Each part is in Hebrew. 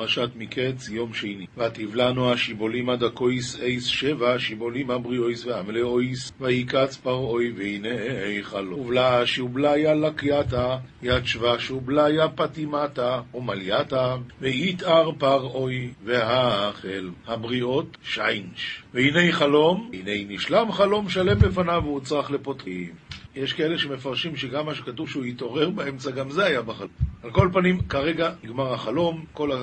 פרשת מקץ, יום שני. ותבלענו השיבולים עד הכויס אייס שבע, שיבולים הבריאויס והמלאויס, ויקץ פרעוי והנה היכלו. ובלע שובליה לקייתה, יד שבה שובליה פטימתה, ומלייתה, ויתאר פרעוי, והאכל הבריאות שיינש. והנה חלום, הנה נשלם חלום שלם בפניו והוא צריך לפותחים. יש כאלה שמפרשים שגם מה שכתוב שהוא יתעורר באמצע, גם זה היה בחלום. על כל פנים, כרגע נגמר החלום, כל ה...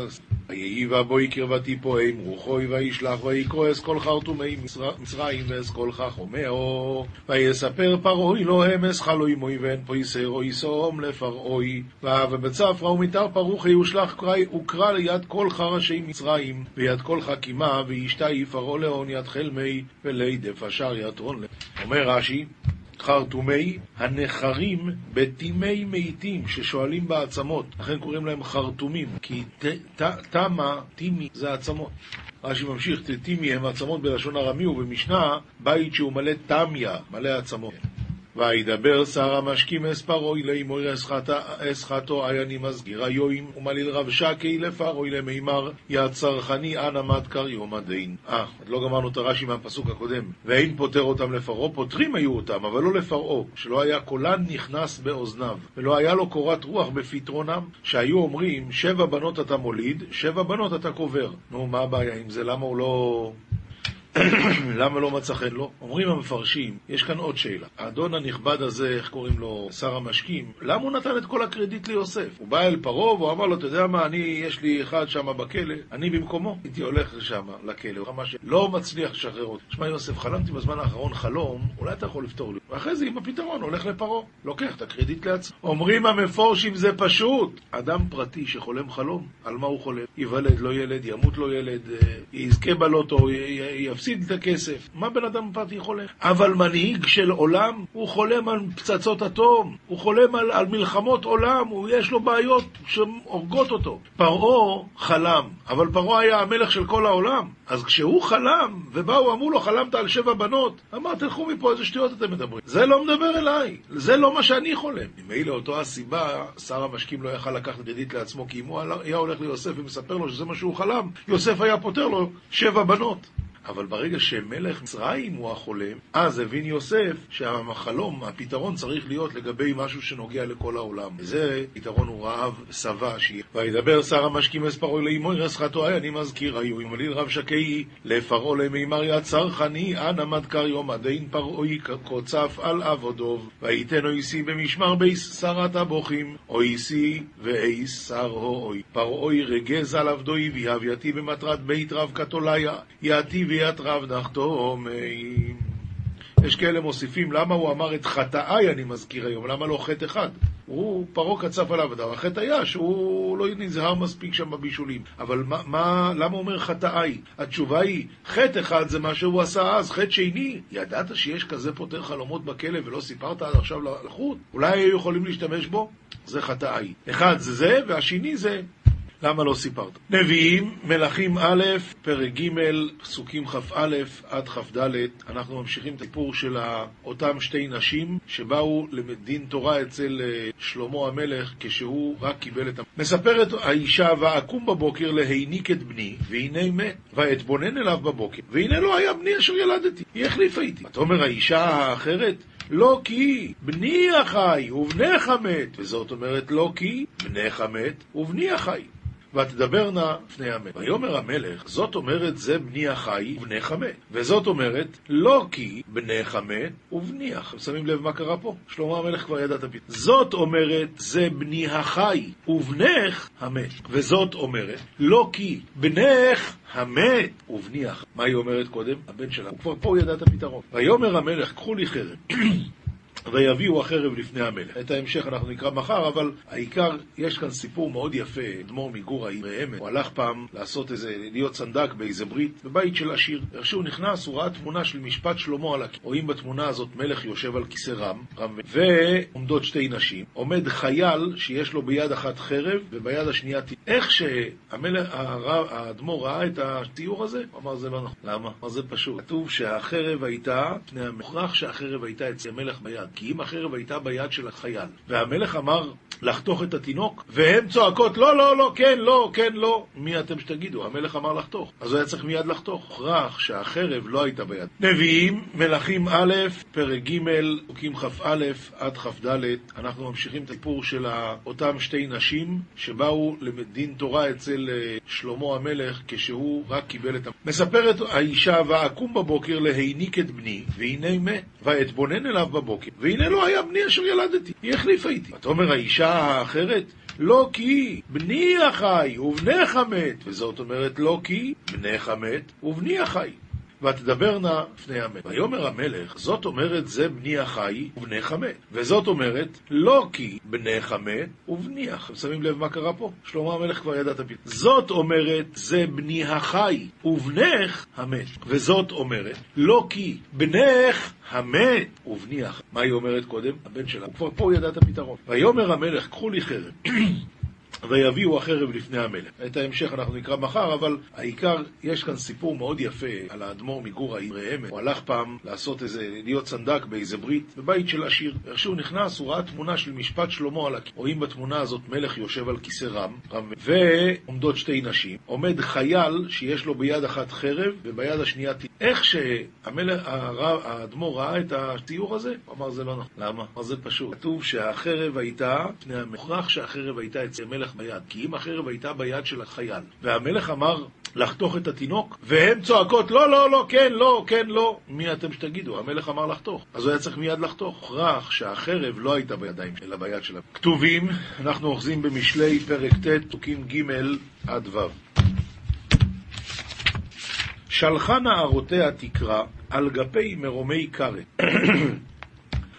ויהי ובואי קרבתי פועם, רוחוי וישלח ויקרועס כל חרטומי מצרים ואס כל חכומהו, ויספר פרעוי אמס חלוי מוי ואין פויסרו יסום לפרעוי, ובצפרא ומתר פרוכי ושלח וקרא ליד כל חרשי מצרים, ויד כל חכימה, וישתה פרעה לאון יד חלמי, ולידף אשר יתרון. אומר רש"י חרטומי הנחרים בטימי מתים ששואלים בעצמות, לכן קוראים להם חרטומים, כי תמה, טימי, זה עצמות. רש"י ממשיך, טימי הם עצמות בלשון ארמי, ובמשנה, בית שהוא מלא תמיה, מלא עצמות. וידבר שר המשקים אספרוי לאמור אסחתו אני מזכיר היואים ומליל רב שקי לפרוי למימר יד צרכני אנא מדקר יום הדין. אה, עוד לא גמרנו את הרש"י מהפסוק הקודם. ואין פוטר אותם לפרעה, פוטרים היו אותם, אבל לא לפרעה, שלא היה קולן נכנס באוזניו, ולא היה לו קורת רוח בפתרונם, שהיו אומרים שבע בנות אתה מוליד, שבע בנות אתה קובר. נו, מה הבעיה עם זה? למה הוא לא... למה לא מצא חן לו? אומרים המפרשים, יש כאן עוד שאלה. האדון הנכבד הזה, איך קוראים לו, שר המשקים, למה הוא נתן את כל הקרדיט ליוסף? הוא בא אל פרעה והוא אמר לו, אתה יודע מה, אני, יש לי אחד שם בכלא, אני במקומו, הייתי הולך לשם, לכלא, הוא אמר שלא מצליח לשחרר אותי. שמע יוסף, חלמתי בזמן האחרון חלום, אולי אתה יכול לפתור לי. ואחרי זה עם הפתרון הולך לפרעה, לוקח את הקרדיט לעצמו. אומרים המפורשים זה פשוט. אדם פרטי שחולם חלום, על מה הוא חולם? ייוולד לא ילד, ימות לא ילד, אה, יזכה בלוטו, יפסיד יפסיד את הכסף. מה בן אדם פרטי חולם? אבל מנהיג של עולם, הוא חולם על פצצות אטום, הוא חולם על, על מלחמות עולם, הוא, יש לו בעיות שהורגות אותו. פרעה חלם, אבל פרעה היה המלך של כל העולם. אז כשהוא חלם, ובאו, אמרו לו, חלמת על שבע בנות, אמר, תלכו מפה, איזה שטויות אתם מדברים. זה לא מדבר אליי, זה לא מה שאני חולם. ממילא אותו הסיבה, שר המשקים לא יכל לקחת קרדיט לעצמו, כי אם הוא היה הולך ליוסף ומספר לו שזה מה שהוא חלם, יוסף היה פותר לו שבע בנות. אבל ברגע שמלך מצרים הוא החולם, אז הבין יוסף שהחלום, הפתרון צריך להיות לגבי משהו שנוגע לכל העולם. וזה פתרון הוא רעב שבע שיהיה. וידבר שר המשקים אספרוי לאמוי רסחתו אני מזכיר היו ימליל רב שקי לפרעה למימר יד צרכני אנא מדקר יום עדין פרעוי קוצף על עבודוב ויתן אויסי במשמר בייס שרת הבוכים אויסי ואייס שר הוי פרעוי רגז על עבדוי ויהבייתי במטרת בית רב קתוליה יעתי ביאת רב נחתומי. יש כאלה מוסיפים, למה הוא אמר את חטאיי אני מזכיר היום, למה לא חטא אחד? הוא, פרעה קצף עליו אדם, החטא היה שהוא לא נזהר מספיק שם בבישולים. אבל מה, מה, למה הוא אומר חטאיי? התשובה היא, חטא אחד זה מה שהוא עשה אז, חטא שני, ידעת שיש כזה פותר חלומות בכלא ולא סיפרת עד עכשיו לחוט? אולי היו יכולים להשתמש בו? זה חטאיי. אחד זה זה, והשני זה למה לא סיפרת? נביאים, מלכים א', פרק ג', פסוקים כ"א עד כ"ד, אנחנו ממשיכים את הסיפור של אותם שתי נשים שבאו לדין תורה אצל אה, שלמה המלך כשהוא רק קיבל את ה... מספרת האישה, ואקום בבוקר להיניק את בני, והנה מת, ואתבונן אליו בבוקר, והנה לא היה בני אשר ילדתי, היא החליפה איתי. אתה אומר, האישה האחרת? לא כי בני החי ובנך מת, וזאת אומרת לא כי בנך מת ובני החי. ותדברנה לפני המלך. ויאמר המלך, זאת אומרת זה בני החי ובנך מת. וזאת אומרת, לא כי בנך מת ובני החי. שמים לב מה קרה פה? שלמה המלך כבר ידע את הפתרון. זאת אומרת, זה בני החי ובנך המת. וזאת אומרת, לא כי בנך המת ובני החי. מה היא אומרת קודם? הבן שלה. הוא כבר פה ידע את הפתרון. ויאמר המלך, קחו לי חרב. ויביאו החרב לפני המלך. את ההמשך אנחנו נקרא מחר, אבל העיקר, יש כאן סיפור מאוד יפה. אדמו"ר מגור העיר רעמת, הוא הלך פעם לעשות איזה, להיות סנדק באיזה ברית, בבית של עשיר. איך שהוא נכנס, הוא ראה תמונה של משפט שלמה על הכיסא. רואים בתמונה הזאת מלך יושב על כיסא רם, רם ועומדות שתי נשים. עומד חייל שיש לו ביד אחת חרב וביד השנייה. איך שהאדמו"ר ראה את התיאור הזה, הוא אמר זה לא נכון. למה? אמר זה פשוט. כתוב שהחרב הייתה, מוכרח שהחרב הייתה אצל המלך ביד. כי אם החרב הייתה ביד של החייל, והמלך אמר, לחתוך את התינוק, והן צועקות, לא, לא, לא, כן, לא, כן, לא. מי אתם שתגידו? המלך אמר לחתוך. אז הוא היה צריך מיד לחתוך. הוכרח שהחרב לא הייתה ביד. נביאים, מלכים א', פרק ג', חוקים כ"א עד כ"ד. אנחנו ממשיכים את הסיפור של אותם שתי נשים שבאו לדין תורה אצל אה, שלמה המלך כשהוא רק קיבל את. מספרת האישה, ואקום בבוקר להיניק את בני, והנה מת. ואתבונן אליו בבוקר, והנה לא היה בני אשר ילדתי. היא החליפה איתי. ותאמר האישה האחרת, לא כי בני החי ובנך מת, וזאת אומרת לא כי בנך מת ובני החי. ותדברנה לפני המלך. ויאמר המלך, זאת אומרת זה בני החי ובנך מת. וזאת אומרת, לא כי בנך מת ובני החי. שמים לב מה קרה פה? שלמה המלך כבר ידע את הפתרון. זאת אומרת, זה בני החי ובנך המת. וזאת אומרת, לא כי בנך המת ובני החי. מה היא אומרת קודם? הבן שלה. הוא כבר פה ידע את הפתרון. ויאמר המלך, קחו לי חרב. ויביאו החרב לפני המלך. את ההמשך אנחנו נקרא מחר, אבל העיקר, יש כאן סיפור מאוד יפה על האדמו"ר מגור העיר רעמת. הוא הלך פעם לעשות איזה, להיות סנדק באיזה ברית, בבית של עשיר. איך שהוא נכנס, הוא ראה תמונה של משפט שלמה על הכיסא. רואים בתמונה הזאת מלך יושב על כיסא רם, רם ועומדות שתי נשים. עומד חייל שיש לו ביד אחת חרב וביד השנייה ת... איך שהאדמו"ר ראה את הציור הזה, הוא אמר זה לא נכון. למה? אמר זה פשוט. כתוב שהחרב הייתה, מוכרח שהחרב הייתה אצל מלך ביד, כי אם החרב הייתה ביד של החייל, והמלך אמר לחתוך את התינוק, והן צועקות לא, לא, לא, כן, לא, כן, לא, מי אתם שתגידו? המלך אמר לחתוך. אז הוא היה צריך מיד לחתוך. הוכרח שהחרב לא הייתה בידיים, אלא ביד שלה. כתובים, אנחנו אוחזים במשלי פרק ט', פסוקים ג' עד ו'. שלחה נערותיה תקרא על גפי מרומי כרת.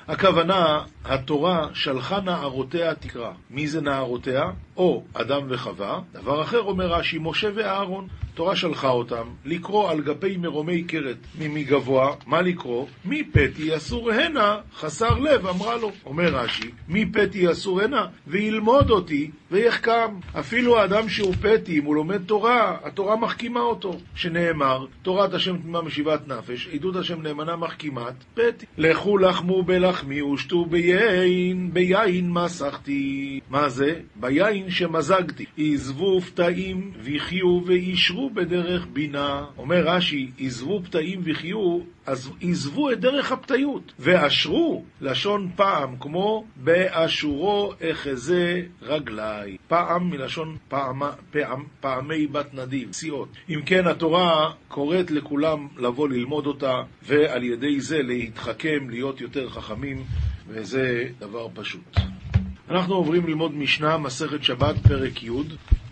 הכוונה, התורה שלחה נערותיה תקרא. מי זה נערותיה? או אדם וחווה. דבר אחר אומר רש"י, משה ואהרון. התורה שלחה אותם לקרוא על גפי מרומי קרת ממגבוה, מה לקרוא? מי פתי אסור הנה, חסר לב, אמרה לו. אומר רש"י, מי פתי אסור הנה, וילמוד אותי ויחכם. אפילו האדם שהוא פתי, אם הוא לומד תורה, התורה מחכימה אותו. שנאמר, תורת השם תמימה משיבת נפש, עדות השם נאמנה מחכימת פתי. לכו לחמו בלחמי ושתו ביין, ביין מסכתי. מה זה? ביין שמזגתי. עזבו פתאים ויחיו וישרו בדרך בינה. אומר רש"י, עזבו פתאים וחיו, אז עזבו את דרך הפתיות, ואשרו, לשון פעם, כמו באשורו אחזה רגלי. פעם מלשון פעם, פעם, פעמי בת נדיב, סיעות. אם כן, התורה קוראת לכולם לבוא ללמוד אותה, ועל ידי זה להתחכם, להיות יותר חכמים, וזה דבר פשוט. אנחנו עוברים ללמוד משנה, מסכת שבת, פרק י',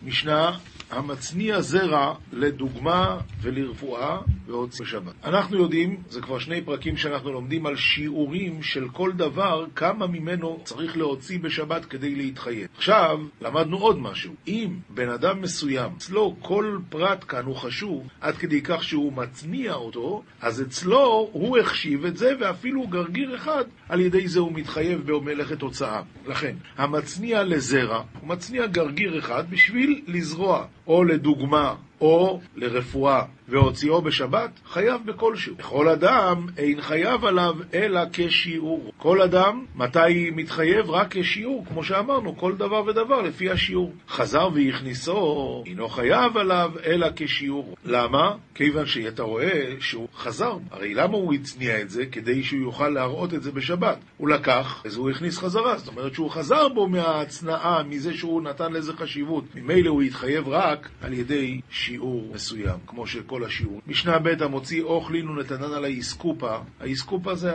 משנה המצניע זרע לדוגמה ולרפואה והוציא בשבת. אנחנו יודעים, זה כבר שני פרקים שאנחנו לומדים על שיעורים של כל דבר, כמה ממנו צריך להוציא בשבת כדי להתחייב. עכשיו, למדנו עוד משהו. אם בן אדם מסוים, אצלו כל פרט כאן הוא חשוב, עד כדי כך שהוא מצניע אותו, אז אצלו הוא החשיב את זה, ואפילו גרגיר אחד, על ידי זה הוא מתחייב במלאכת הוצאה. לכן, המצניע לזרע, הוא מצניע גרגיר אחד בשביל לזרוע. או לדוגמה, או לרפואה, והוציאו בשבת, חייב בכלשהו. לכל אדם אין חייב עליו אלא כשיעור. כל אדם, מתי מתחייב? רק כשיעור, כמו שאמרנו, כל דבר ודבר לפי השיעור. חזר והכניסו, אינו חייב עליו אלא כשיעור. למה? כיוון שאתה רואה שהוא חזר. הרי למה הוא הצניע את זה? כדי שהוא יוכל להראות את זה בשבת. הוא לקח, אז הוא הכניס חזרה. זאת אומרת שהוא חזר בו מההצנעה, מזה שהוא נתן לזה חשיבות. ממילא הוא התחייב רק על ידי שיעור מסוים, כמו שכל השיעור. משנה ב' המוציא אוכלין ונתנן על האיסקופה. האיסקופה זה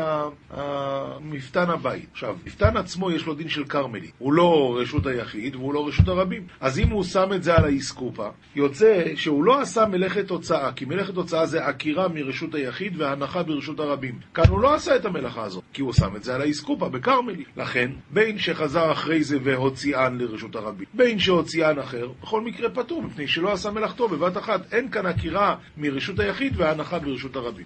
מפתן הבית. עכשיו, מפתן עצמו יש לו דין של כרמלי. הוא לא רשות היחיד והוא לא רשות הרבים. אז אם הוא שם את זה על האיסקופה, יוצא שהוא לא עשה מלאכת הוצאה, כי מלאכת הוצאה זה עקירה מרשות היחיד והנחה ברשות הרבים. כאן הוא לא עשה את המלאכה הזאת, כי הוא שם את זה על האיסקופה, בכרמלי. לכן, בין שחזר אחרי זה והוציאן לרשות הרבים, בין שהוציאן אחר, בכל מקרה פטור, מפני שלא עשה מלאכתו בבת אחת. אין כאן עקירה מרשות היחיד והנחה ברשות הרבים.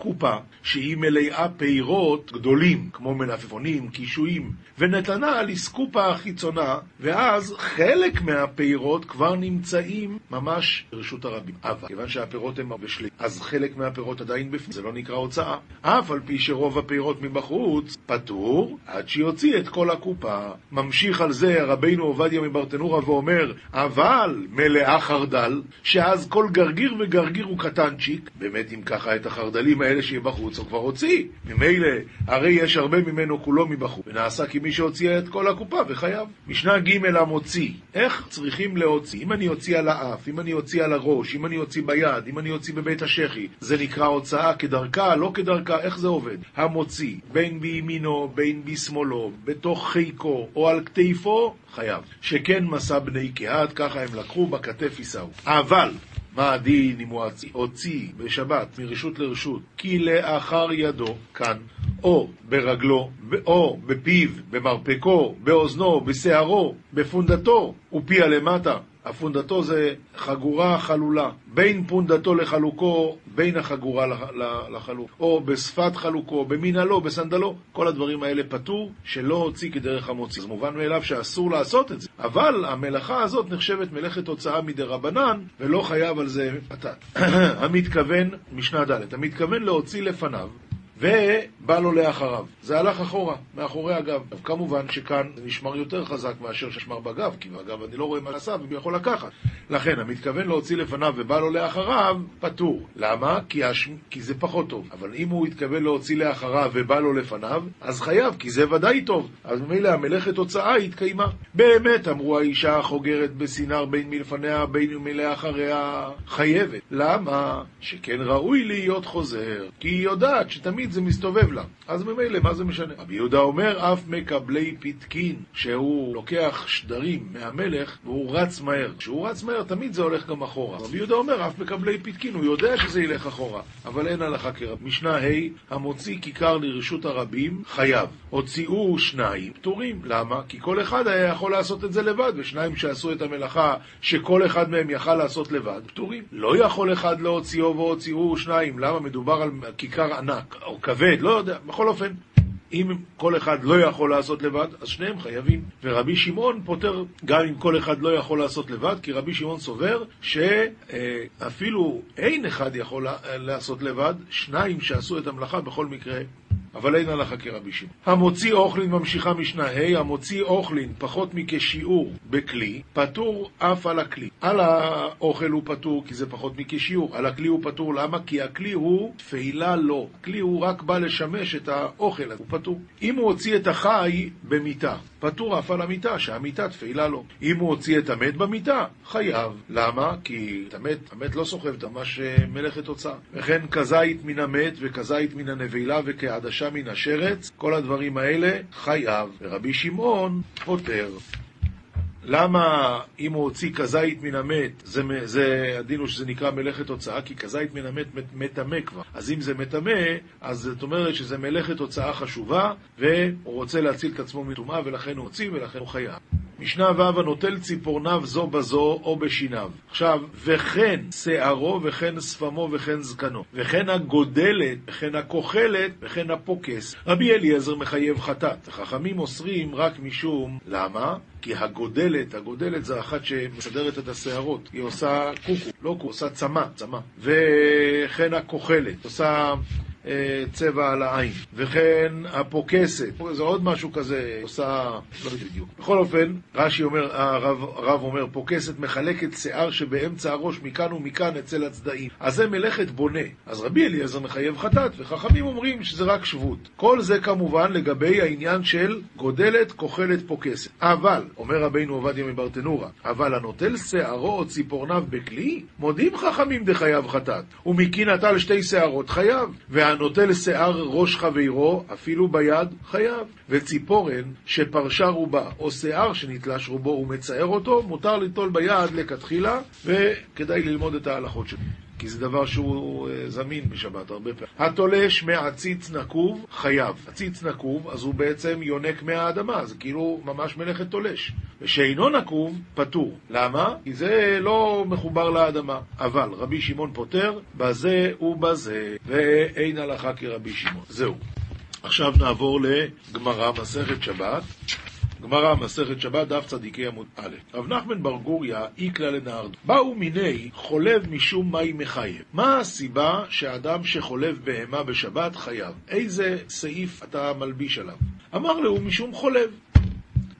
קופה שהיא מלאה פירות גדולים, כמו מלפפונים, קישואים, ונתנה על אסקופה החיצונה, ואז חלק מהפירות כבר נמצאים ממש ברשות הרבים. אבל כיוון שהפירות הם בשלים, אז חלק מהפירות עדיין בפנים, זה לא נקרא הוצאה. אף על פי שרוב הפירות מבחוץ פטור, עד שיוציא את כל הקופה. ממשיך על זה רבינו עובדיה מברטנורה ואומר, אבל מלאה חרדל, שאז כל גרגיר וגרגיר הוא קטנצ'יק, באמת אם ככה את החרדלים האלה שיהיה בחוץ הוא כבר הוציא. ממילא, הרי יש הרבה ממנו כולו מבחוץ, ונעשה כמי שהוציא את כל הקופה וחייב. משנה ג' המוציא, איך צריכים להוציא? אם אני אוציא על האף, אם אני אוציא על הראש, אם אני אוציא ביד, אם אני אוציא בבית השחי, זה נקרא הוצאה כדרכה, לא כדרכה, איך זה עובד? המוציא, בין בימינו, בין בשמאלו, בתוך חיקו או על כתפו, חייב. שכן מסע בני קהת, ככה הם לקחו, בכתף יישאו. אבל, מה הדין אם הוא הוציא בשבת מרשות לרשות כי לאחר ידו, כאן, או ברגלו, או בפיו, במרפקו, באוזנו, בשערו, בפונדתו, ופיה למטה, הפונדתו זה חגורה חלולה, בין פונדתו לחלוקו, בין החגורה לחלוק, או בשפת חלוקו, במנהלו, בסנדלו, כל הדברים האלה פטור, שלא הוציא כדרך המוציא. זה מובן מאליו שאסור לעשות את זה, אבל המלאכה הזאת נחשבת מלאכת הוצאה מדי רבנן, ולא חייב על זה פתת. המתכוון, משנה ד', המתכוון להוציא לפניו ובא לו לאחריו. זה הלך אחורה, מאחורי הגב. כמובן שכאן זה נשמר יותר חזק מאשר שנשמר בגב, כי בגב אני לא רואה מה עשה ומי יכול לקחת. לכן, המתכוון להוציא לפניו ובא לו לאחריו, פטור. למה? כי, הש... כי זה פחות טוב. אבל אם הוא התכוון להוציא לאחריו ובא לו לפניו, אז חייב, כי זה ודאי טוב. אז ממילא המלאכת הוצאה התקיימה. באמת, אמרו האישה החוגרת בסינר בין מלפניה בין מלאחריה, חייבת. למה? שכן ראוי להיות חוזר, כי היא יודעת שתמיד תמיד זה מסתובב לה. אז ממילא, מה זה משנה? רבי יהודה אומר, אף מקבלי פתקין, שהוא לוקח שדרים מהמלך והוא רץ מהר. כשהוא רץ מהר, תמיד זה הולך גם אחורה. רבי יהודה אומר, אף מקבלי פתקין, הוא יודע שזה ילך אחורה, אבל אין הלכה כרב. משנה ה', המוציא כיכר לרשות הרבים, חייב. הוציאו שניים, פטורים. למה? כי כל אחד היה יכול לעשות את זה לבד, ושניים שעשו את המלאכה שכל אחד מהם יכל לעשות לבד, פטורים. לא יכול אחד להוציאו והוציאו שניים. למה? מדובר על כיכר ענק. כבד, לא יודע, בכל אופן, אם כל אחד לא יכול לעשות לבד, אז שניהם חייבים. ורבי שמעון פותר גם אם כל אחד לא יכול לעשות לבד, כי רבי שמעון סובר שאפילו אין אחד יכול לעשות לבד, שניים שעשו את המלאכה בכל מקרה אבל אין הלכה כרבי שמעון. המוציא אוכלין ממשיכה משנה ה', המוציא אוכלין פחות מכשיעור בכלי, פטור אף על הכלי. על האוכל הוא פטור כי זה פחות מכשיעור, על הכלי הוא פטור, למה? כי הכלי הוא תפילה לא. הכלי הוא רק בא לשמש את האוכל, הוא פטור. אם הוא הוציא את החי במיטה, פטור אף על המיטה, שהמיטה תפילה לו. אם הוא הוציא את המת במיטה, חייב. למה? כי את המת, המת לא סוחב את ממש מלאכת הוצאה. וכן כזית מן המת וכזית מן הנבלה וכעדשה מן השרץ, כל הדברים האלה חייב. ורבי שמעון פוטר. למה אם הוא הוציא כזית מן המת, זה, זה הדין הוא שזה נקרא מלאכת הוצאה, כי כזית מן המת מטמא כבר. אז אם זה מטמא, אז זאת אומרת שזה מלאכת הוצאה חשובה, והוא רוצה להציל את עצמו מטומאה, ולכן הוא הוציא ולכן הוא חייב. משנה ו' הנוטל ציפורניו זו בזו או בשיניו. עכשיו, וכן שערו וכן שפמו וכן זקנו, וכן הגודלת וכן הכוחלת וכן הפוקס. רבי אליעזר מחייב חטאת. חכמים אוסרים רק משום, למה? כי הגודלת, הגודלת זה אחת שמסדרת את השערות, היא עושה קוקו, לא קוקו, עושה צמא, צמא. וכן הכוחלת, עושה... אה, צבע על העין. וכן הפוקסת, זה עוד משהו כזה, עושה, לא יודע בדיוק. בכל אופן, רש"י אומר, הרב, הרב אומר, פוקסת מחלקת שיער שבאמצע הראש מכאן ומכאן אצל הצדעים. אז זה מלאכת בונה. אז רבי אליעזר מחייב חטאת, וחכמים אומרים שזה רק שבות. כל זה כמובן לגבי העניין של גודלת, כוחלת, פוקסת. אבל, אומר רבינו עובדיה מברטנורה, אבל הנוטל שערו או ציפורניו בכלי, מודים חכמים דחייב חטאת. ומקין נטל שתי שערות חייב. והנוטל שיער ראש חברו, אפילו ביד, חייב. וציפורן שפרשה רובה, או שיער שנתלש רובו ומצער אותו, מותר ליטול ביד לכתחילה, וכדאי ללמוד את ההלכות שלו. כי זה דבר שהוא אה, זמין בשבת הרבה פעמים. התולש מעציץ נקוב, חייב. עציץ נקוב, אז הוא בעצם יונק מהאדמה, זה כאילו ממש מלאכת תולש. ושאינו נקוב, פטור. למה? כי זה לא מחובר לאדמה. אבל רבי שמעון פוטר, בזה ובזה, ואין הלכה כרבי שמעון. זהו. עכשיו נעבור לגמרא, מסכת שבת. גמרא, מסכת שבת, דף צדיקי עמוד א'. רב נחמן בר גוריה, איקלה לנהרד. באו מיני חולב משום מי מחייב. מה הסיבה שאדם שחולב בהמה בשבת חייב? איזה סעיף אתה מלביש עליו? אמר לו, משום חולב.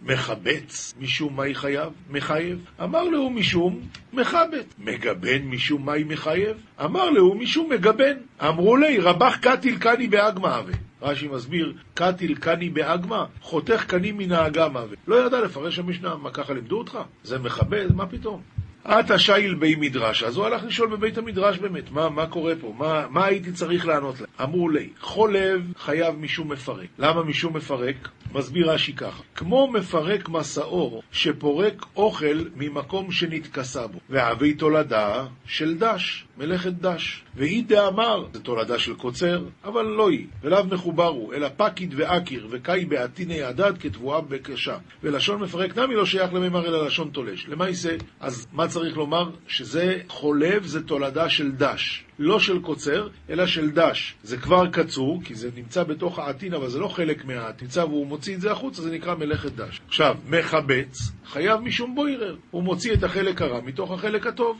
מחבץ משום מי חייב? מחייב? אמר לו משום מחבט. מגבן משום מי מחייב? אמר לו משום מגבן. אמרו לי, רבח קטיל קני באגמא הווה. רש"י מסביר, קטיל קני באגמא, חותך קני מן האגמא הווה. לא ידע לפרש המשנה, מה ככה לימדו אותך? זה מכבד? מה פתאום? עתה שייל בי מדרש, אז הוא הלך לשאול בבית המדרש באמת, מה, מה קורה פה, מה, מה הייתי צריך לענות להם? אמרו לי, חולב חייב משום מפרק. למה משום מפרק? מסביר רש"י ככה, כמו מפרק מסעור שפורק אוכל ממקום שנתכסה בו, והווי תולדה של דש, מלאכת דש. והיא דאמר, זה תולדה של קוצר, אבל לא היא, ולאו מחובר הוא, אלא פקיד ואקיר, וקאי בעתיני הדד כתבואה בקשה. ולשון מפרק נמי לא שייך למימר אלא לשון תולש. למעשה, אז מה צריך לומר? שזה חולב, זה תולדה של דש. לא של קוצר, אלא של דש. זה כבר קצור, כי זה נמצא בתוך העתין, אבל זה לא חלק מהעתין. נמצא והוא מוציא את זה החוצה, זה נקרא מלאכת דש. עכשיו, מחבץ, חייב משום בוירר. הוא מוציא את החלק הרע מתוך החלק הטוב.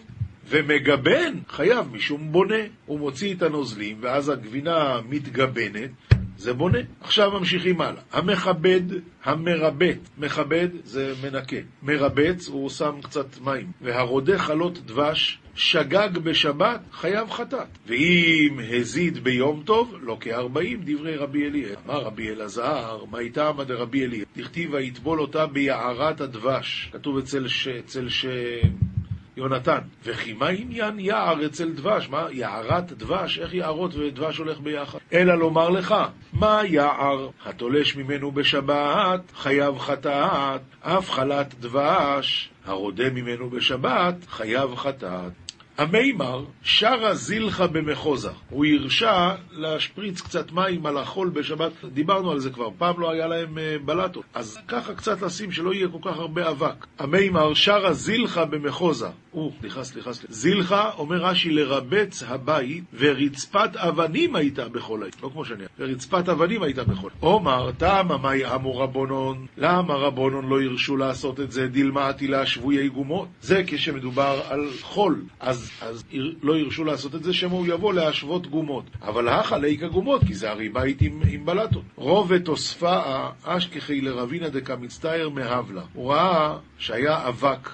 ומגבן, חייב משום בונה. הוא מוציא את הנוזלים, ואז הגבינה מתגבנת, זה בונה. עכשיו ממשיכים הלאה. המכבד, המרבט, מכבד זה מנקה. מרבץ, הוא שם קצת מים. והרודה חלות דבש, שגג בשבת, חייב חטאת. ואם הזיד ביום טוב, לא כארבעים, דברי רבי אליעזר. אמר רבי אלעזר, מה איתה עמד רבי אליעזר? דכתיב ויטבול אותה ביערת הדבש. כתוב אצל ש... אצל ש... יונתן, וכי מה עניין יער אצל דבש? מה, יערת דבש? איך יערות ודבש הולך ביחד? אלא לומר לך, מה יער התולש ממנו בשבת, חייב חטאת, אף חלת דבש, הרודה ממנו בשבת, חייב חטאת. המימר שרה זילחה במחוזה. הוא הרשה להשפריץ קצת מים על החול בשבת, דיברנו על זה כבר, פעם לא היה להם אה, בלטות. אז ככה קצת לשים שלא יהיה כל כך הרבה אבק. המימר שרה זילחה במחוזה. או, סליחה, סליחה, סליחה. זילחה, אומר רש"י, לרבץ הבית, ורצפת אבנים הייתה בכל העיר. לא כמו שאני ורצפת אבנים הייתה בכל. עומר, תמה מאי אמו רבונון, למה רבונון לא הרשו לעשות את זה? דילמאתי לה שבויי גומות. זה כשמדובר על חול. אז אז לא ירשו לעשות את זה, שמא הוא יבוא להשוות גומות. אבל הכא ליקה גומות, כי זה הרי בית עם, עם בלטות. רובע תוספה אשכחי לרבינה דקה מצטער מהבלה. הוא ראה שהיה אבק,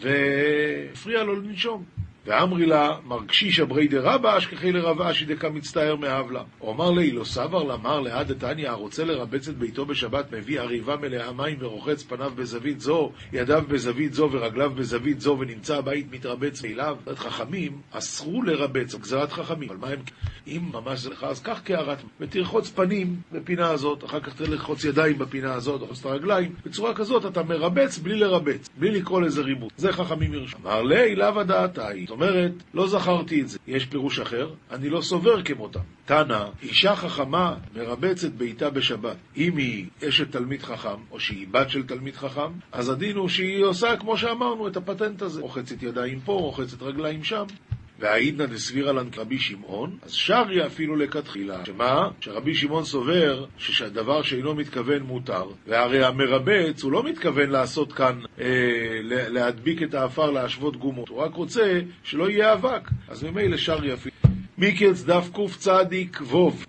והפריע לו לנשום. ואמרי לה, מרגשישא ברי דרבא אשכחי לרב אשי דקה מצטער מהבלה. הוא אמר לי, לא סבר למר לעד דתניא, הרוצה לרבץ את ביתו בשבת, מביא עריבה מלאה מים ורוחץ פניו בזווית זו, ידיו בזווית זו ורגליו בזווית זו, ונמצא הבית מתרבץ מאליו. חכמים אסרו לרבץ, גזרת חכמים. אבל מה הם... אם ממש זה לך, אז קח קערת, ותרחוץ פנים בפינה הזאת, אחר כך תרחוץ ידיים בפינה הזאת, תרחוץ את הרגליים. בצורה כזאת אתה מרבץ בלי לרבץ, בלי לקרוא לזה ריבוץ. זה חכמים ירשו. אמר לי, לאו. אומרת, לא זכרתי את זה. יש פירוש אחר, אני לא סובר כמותם. תנא, אישה חכמה מרבצת ביתה בשבת. אם היא אשת תלמיד חכם, או שהיא בת של תלמיד חכם, אז הדין הוא שהיא עושה, כמו שאמרנו, את הפטנט הזה. רוחצת ידיים פה, רוחצת רגליים שם. והעידנא דסבירא לן רבי שמעון, אז שריה אפילו לכתחילה. שמה? שרבי שמעון סובר שהדבר שאינו מתכוון מותר, והרי המרבץ הוא לא מתכוון לעשות כאן, אה, להדביק את האפר להשוות גומות, הוא רק רוצה שלא יהיה אבק. אז ממילא שריה אפילו. מיקץ דף קצ"ק ווב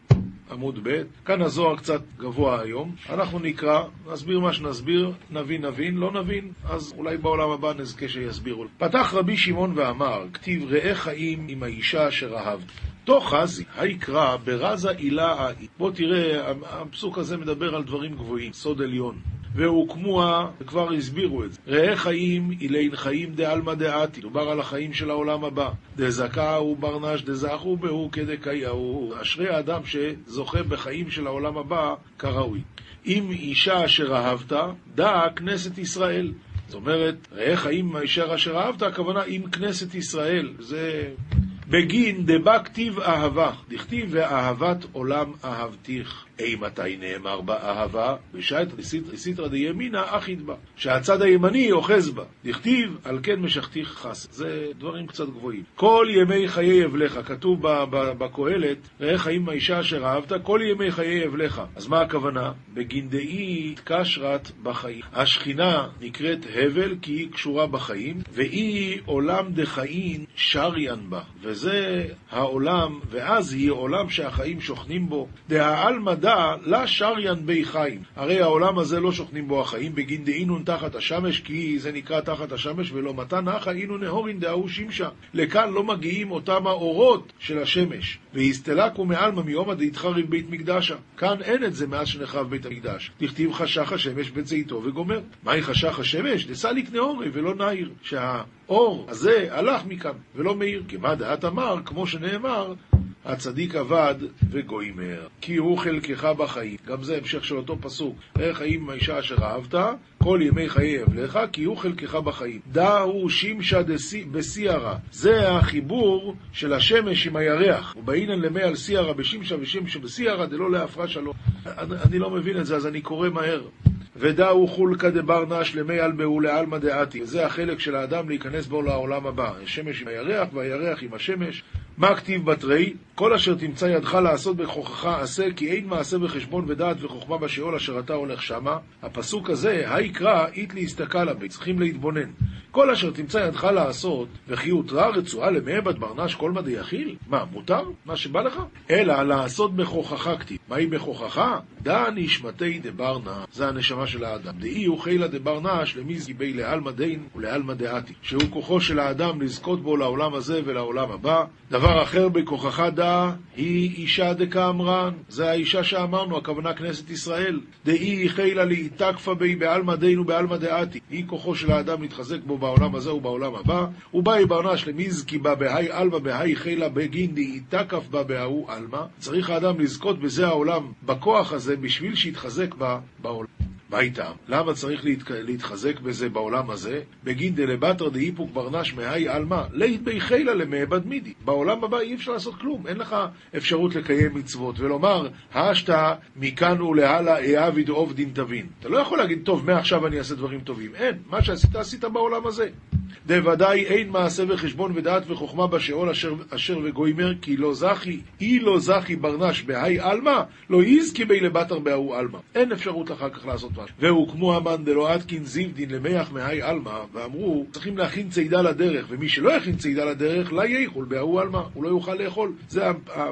עמוד ב', כאן הזוהר קצת גבוה היום, אנחנו נקרא, נסביר מה שנסביר, נבין נבין, לא נבין, אז אולי בעולם הבא נזכה שיסבירו. פתח רבי שמעון ואמר, כתיב ראה חיים עם האישה אשר אהבת. תוך חזי, היקרא ברזה עילה האי. בוא תראה, הפסוק הזה מדבר על דברים גבוהים, סוד עליון. והוקמוה, וכבר הסבירו את זה. ראה חיים אילין חיים דעלמא דעתי, דובר על החיים של העולם הבא. דזכה וברנש דזכו בהו כדקייהו. אשרי האדם שזוכה בחיים של העולם הבא כראוי. אם אישה אשר אהבת, דע כנסת ישראל. זאת אומרת, ראה חיים עם אשר אהבת, הכוונה עם כנסת ישראל. זה בגין דבא כתיב אהבה, דכתיב ואהבת עולם אהבתיך. אי מתי נאמר בה אהבה? בשעת סיטרא דימינא אחיד בה, שהצד הימני אוחז בה. דכתיב על כן משכתיך חס. זה דברים קצת גבוהים. כל ימי חיי אבלך, כתוב בקהלת, ראה חיים האישה אשר אהבת, כל ימי חיי אבלך. אז מה הכוונה? בגין דאי קשרת בחיים. השכינה נקראת הבל כי היא קשורה בחיים, והיא עולם דחאין שריין בה. וזה העולם, ואז היא עולם שהחיים שוכנים בו. דהעלמא דא לה שריין בי חיים. הרי העולם הזה לא שוכנים בו החיים, בגין דאינון תחת השמש, כי זה נקרא תחת השמש, ולא מתן נחה אינו נהורין דאהו שמשה. לכאן לא מגיעים אותם האורות של השמש. והסתלקו מעלמא מיומא דאיתחריב בית מקדשה. כאן אין את זה מאז שנחרב בית המקדש. דכתיב חשך השמש בצאתו וגומר. מהי חשך השמש? דסליק נאורי ולא נעיר. שהאור הזה הלך מכאן ולא מאיר. כי מה דעת אמר, כמו שנאמר, הצדיק עבד וגוימר, כי הוא חלקך בחיים. גם זה המשך של אותו פסוק. איך חיים עם האישה אשר אהבת, כל ימי חיי אבלך, כי הוא חלקך בחיים. דא הוא שימשה בסיירה. זה החיבור של השמש עם הירח. ובאינן למי על סיירה בשמשה ושמשה בסיירה, דלא להפרשה לו. אני לא מבין את זה, אז אני קורא מהר. ודאו חולקא דבר נש למי אלבהו לעלמא דעתי. זה החלק של האדם להיכנס בו לעולם הבא. השמש עם הירח והירח עם השמש. מה כתיב בתרי? כל אשר תמצא ידך לעשות בכוחך עשה, כי אין מעשה בחשבון ודעת וחוכמה בשאול אשר אתה הולך שמה. הפסוק הזה, היקרא, אית להסתכל בי, צריכים להתבונן. כל אשר תמצא ידך לעשות, וכי הותרה רצועה למעבד ברנש כל מדי יכיל? מה, מותר? מה שבא לך? אלא לעשות בכוחך כתיב. מהי בכוחך? דא נשמתי דברנה, זה הנשמה של האדם. דאי הוא חילה דברנש למזגי בי לעלמא דין ולעלמא דעתי, שהוא כוחו של האדם לזכות בו לעולם הזה ולעולם הבא. דבר אחר בכוחך דא, היא אישה דקאמרן, זה האישה שאמרנו, הכוונה כנסת ישראל. דאי חילה להיתקפה בי בעלמא דין ובעלמא דעתי, היא כוחו של האדם להתחזק בו בעולם הזה ובעולם הבא, ובאי ברנש למזקי בה בהאי עלמא בהאי חילה בגין דאיתקף בה בהאו עלמא. צריך האדם לזכות בזה העולם, בכוח הזה, בשביל שיתחזק בה בעולם. מה איתם? למה צריך להתק... להתחזק בזה בעולם הזה? בגין דלבטר דאיפוק ברנש מהי עלמא, לית בי חילה למעבד מידי. בעולם הבא אי אפשר לעשות כלום, אין לך אפשרות לקיים מצוות ולומר, השתא מכאן ולהלאה אעביד עובדין תבין. אתה לא יכול להגיד, טוב, מעכשיו אני אעשה דברים טובים. אין, מה שעשית עשית בעולם הזה. דוודאי אין מעשה וחשבון ודעת וחוכמה בשאול אשר, אשר וגוימר, כי לא זכי, אי לא זכי ברנש בהאי עלמא, לא יזכי בי לבטר בהאו עלמא. אין אפשרות אחר כך לעשות משהו. והוקמו המן דלא עדקין זיבדין למח מהאי עלמא, ואמרו, צריכים להכין צידה לדרך, ומי שלא יכין צידה לדרך, לה יאכול בהאו עלמא, הוא לא יוכל לאכול. זה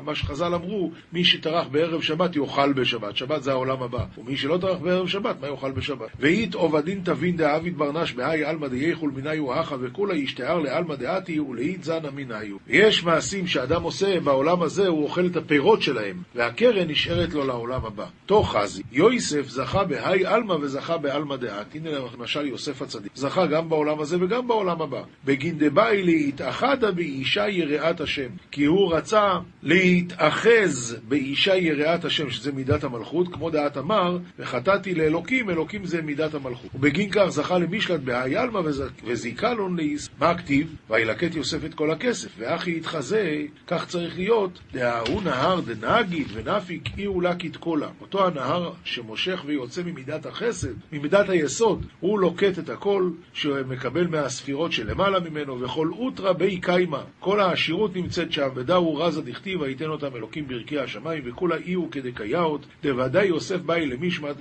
מה שחז"ל אמרו, מי שטרח בערב שבת יאכל בשבת, שבת זה העולם הבא. ומי שלא טרח בערב שבת, מה יאכל בשבת? ואית עובדין תבין דאביד ברנש בהאי עלמא דייכול מניו האחא וכולה ישתער לעלמא דעתי ולאית זנא מניו. יש מעשים שאדם עושה בעולם הזה, הוא אוכל את הפירות שלהם, והקרן נשארת לו לעולם הבא. תוך חזי, יויסף זכה בהאי עלמא וזכה בעלמא דעת. הנה למשל יוסף הצדיק. זכה גם בעולם הזה וגם בעולם הבא. בגין דבאי להתאחדה באישה יראת השם. כי הוא רצה להתאחז באישה יראת השם, שזה מידת המלכות, כמו דעת אמר, וחטאתי לאלוקים, אלוקים זה מידת המלכות. ובגין כך זכה למשלט בהאי עלמא וזיכה לו ליס. מה הכתיב? וילקט יוסף את כל הכסף. ואחי יתחזה, כך צריך להיות, דההוא נהר דנגיד ונפיק אי ולקית קולה. אותו הנהר שמושך ויוצא ממידת החסד, ממידת היסוד, הוא לוקט את הכל, שמקבל מהספירות שלמעלה ממנו, וכל אוטרא בי קיימא. כל העשירות נמצאת שם, ודאו רזה דכתיב, ויתן אותם אלוקים ברכי השמיים, וכולה אי הוא כדקייאות, דוודאי יוסף באי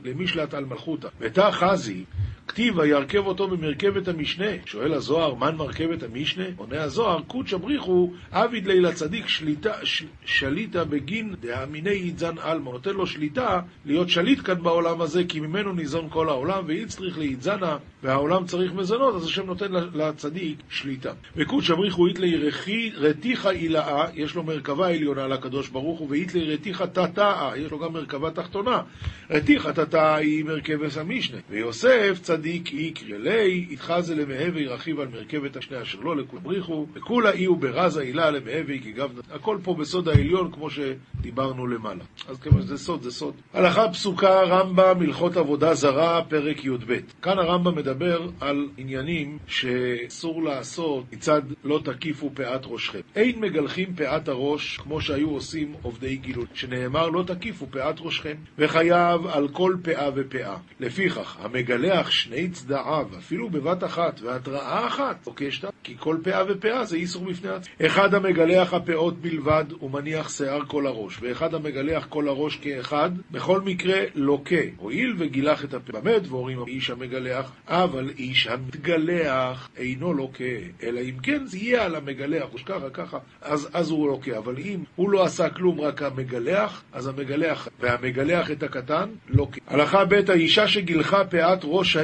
למשלט על מלכותא. ותא חזי, כתיב וירכב אותו במרכבת המשנה. שואל הזוהר, מן מרכבת המשנה? עונה הזוהר, קודשא בריחו עביד לילה צדיק שליטה, ש, שליטה בגין דאמיני ידזן עלמא. נותן לו שליטה להיות שליט כאן בעולם הזה, כי ממנו ניזון כל העולם, ואיצטריך לידזנה, והעולם צריך מזונות, אז השם נותן לצדיק שליטה. וקודשא בריחו איתלי רתיחה אילאה, יש לו מרכבה עליונה לקדוש ברוך הוא, ואיתלי רתיחה תתאה, יש לו גם מרכבה תחתונה. רתיחה תתאה היא מרכבת המשנה. ויוסף צדיק צדיק איקרי לי, יתחזה למהווה רכיב על מרכבת השני אשר לא לכול בריחו, וכולה אי הוא ברזה הילה למהווה כי גב... הכל פה בסוד העליון כמו שדיברנו למעלה. אז כיוון שזה סוד, זה סוד. הלכה פסוקה, רמב"ם, הלכות עבודה זרה, פרק י"ב. כאן הרמב"ם מדבר על עניינים שאסור לעשות מצד לא תקיפו פאת ראשכם. אין מגלחים פאת הראש כמו שהיו עושים עובדי גילות, שנאמר לא תקיפו פאת ראשכם, וחייב על כל פאה ופאה. לפיכך, המגלח שני צדעיו, אפילו בבת אחת, והתראה אחת, עוקשת, כי כל פאה ופאה זה איסור בפני עצמו. אחד המגלח הפאות בלבד, ומניח שיער כל הראש, ואחד המגלח כל הראש כאחד, בכל מקרה לוקה, הואיל וגילח את הפה. במה דבורים איש המגלח? אבל איש המתגלח אינו לוקה, אלא אם כן זה יהיה על המגלח, או שככה, ככה, אז, אז הוא לוקה. אבל אם הוא לא עשה כלום, רק המגלח, אז המגלח, והמגלח את הקטן, לוקה. הלכה ב' האישה שגילחה פאת ראש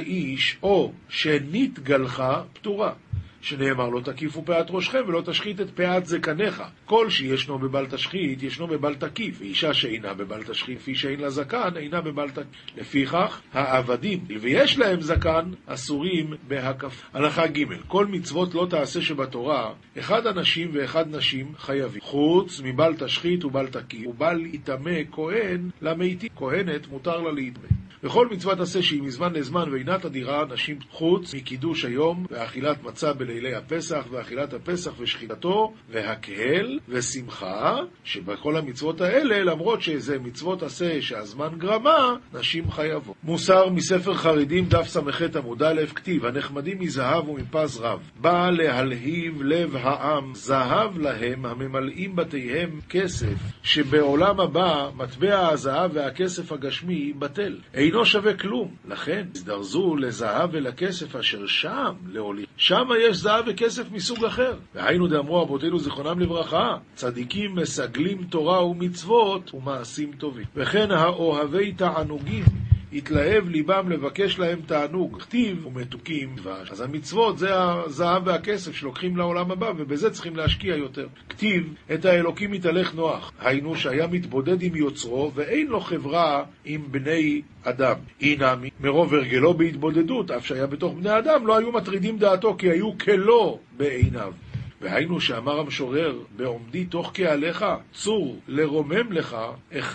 או שנתגלחה, פטורה. שנאמר לא תקיפו פאת ראשכם ולא תשחית את פאת זקניך. כל שישנו בבל תשחית, ישנו בבל תקיף, ואישה שאינה בבל תשחית, כפי שאין לה זקן, אינה בבל תקיף. לפיכך, העבדים, ויש להם זקן, אסורים בהקף. הלכה ג' כל מצוות לא תעשה שבתורה, אחד אנשים ואחד נשים חייבים. חוץ מבל תשחית ובל תקיף, ובל יטמא כהן למתים. כהנת מותר לה להיטמא. וכל מצוות עשה שהיא מזמן לזמן ואינה תדירה נשים חוץ מקידוש היום ואכילת מצה בלילי הפסח ואכילת הפסח ושחיטתו והקהל ושמחה שבכל המצוות האלה למרות שזה מצוות עשה שהזמן גרמה נשים חייבות. מוסר מספר חרדים דף ס"ח עמוד א' כתיב הנחמדים מזהב ומפז רב בא להלהיב לב העם זהב להם הממלאים בתיהם כסף שבעולם הבא מטבע הזהב והכסף הגשמי בטל אינו שווה כלום. לכן, הזדרזו לזהב ולכסף אשר שם להוליך. שם יש זהב וכסף מסוג אחר. והיינו דאמרו אבותינו זיכרונם לברכה, צדיקים מסגלים תורה ומצוות ומעשים טובים. וכן האוהבי תענוגים התלהב ליבם לבקש להם תענוג, כתיב ומתוקים דבש. אז המצוות זה הזהב והכסף שלוקחים לעולם הבא, ובזה צריכים להשקיע יותר. כתיב, את האלוקים מתהלך נוח, היינו שהיה מתבודד עם יוצרו, ואין לו חברה עם בני אדם. אינמי, מרוב הרגלו בהתבודדות, אף שהיה בתוך בני אדם, לא היו מטרידים דעתו, כי היו כלא בעיניו. והיינו שאמר המשורר, בעומדי תוך קהליך, צור לרומם לך,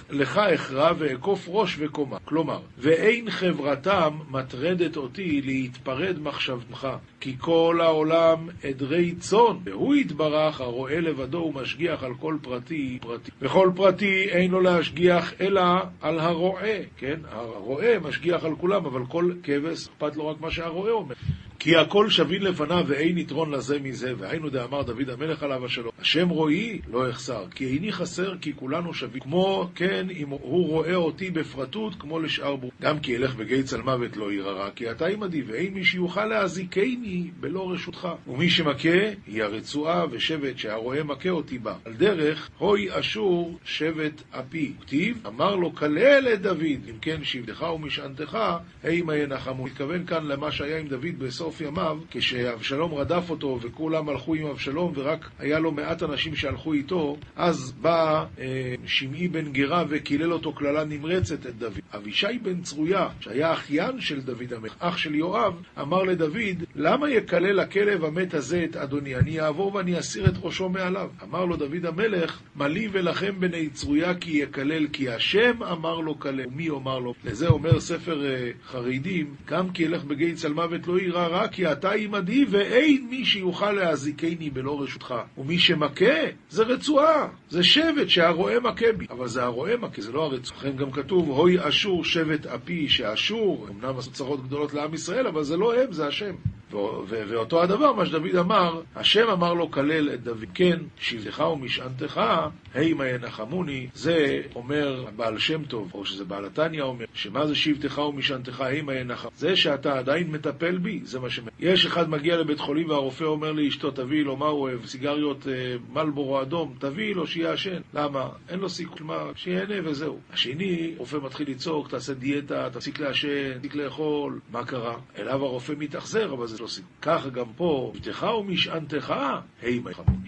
לך אכרע ואעקוף ראש וקומה. כלומר, ואין חברתם מטרדת אותי להתפרד מחשבתך, כי כל העולם עדרי צאן, והוא יתברך הרואה לבדו ומשגיח על כל פרטי פרטי. וכל פרטי אין לו להשגיח אלא על הרועה, כן? הרועה משגיח על כולם, אבל כל כבש אכפת לו רק מה שהרועה אומר. כי הכל שווין לפניו ואין יתרון לזה מזה, והיינו דאמר דוד המלך עליו השלום, השם רואי לא אחסר, כי איני חסר כי כולנו שווים, כמו כן אם הוא רואה אותי בפרטות כמו לשאר בור. גם כי אלך בגיא צל מוות לא ירא כי אתה עמדי, ואין מי שיוכל להזיקני בלא רשותך. ומי שמכה היא הרצועה ושבט שהרועה מכה אותי בה. על דרך, הוי אשור שבט אפי. כתיב, אמר לו כלל את דוד, אם כן שבטך ומשענתך, הימה ינחמו. מתכוון כאן למה שהיה עם דוד בסוף בסוף ימיו, כשאבשלום רדף אותו וכולם הלכו עם אבשלום ורק היה לו מעט אנשים שהלכו איתו, אז בא אה, שמעי בן גרה וקילל אותו קללה נמרצת את דוד. אבישי בן צרויה, שהיה אחיין של דוד המלך, אח של יואב, אמר לדוד, למה יקלל הכלב המת הזה את אדוני? אני אעבור ואני אסיר את ראשו מעליו. אמר לו דוד המלך, מה לי ולכם בני צרויה כי יקלל, כי השם אמר לו כלל. מי יאמר לו? לזה אומר ספר אה, חרדים, גם כי ילך בגיא צל מוות לא יירא רע כי אתה עמדי, ואין מי שיוכל להזיקני בלא רשותך. ומי שמכה, זה רצועה, זה שבט שהרועה מכה בי. אבל זה הרועה מכה, זה לא הרצועה. לכן גם כתוב, הוי אשור שבט אפי, שאשור, אמנם עשו צרות גדולות לעם ישראל, אבל זה לא הם, זה השם. ואותו הדבר, מה שדוד אמר, השם אמר לו כלל את דוד, כן, שבטך ומשענתך, הימה ינחמוני, זה אומר בעל שם טוב, או שזה בעל התניא אומר, שמה זה שבטך ומשענתך, הימה ינחם. זה שאתה עדיין מטפל בי, זה מה ש... יש אחד מגיע לבית חולים והרופא אומר לאשתו, תביאי לו, מה הוא אוהב? סיגריות אה, מלבורו אדום, תביאי לו שיעשן. למה? אין לו סיכוי, מה? שיהנה וזהו. השני, רופא מתחיל לצעוק, תעשה דיאטה, תפסיק לעשן, תפסיק לאכול, מה קרה? אליו הרופא מתאכזר, אבל זה לא סיכוי. ככה גם פה, שבטך ומשענתך, הימה ינחמוני.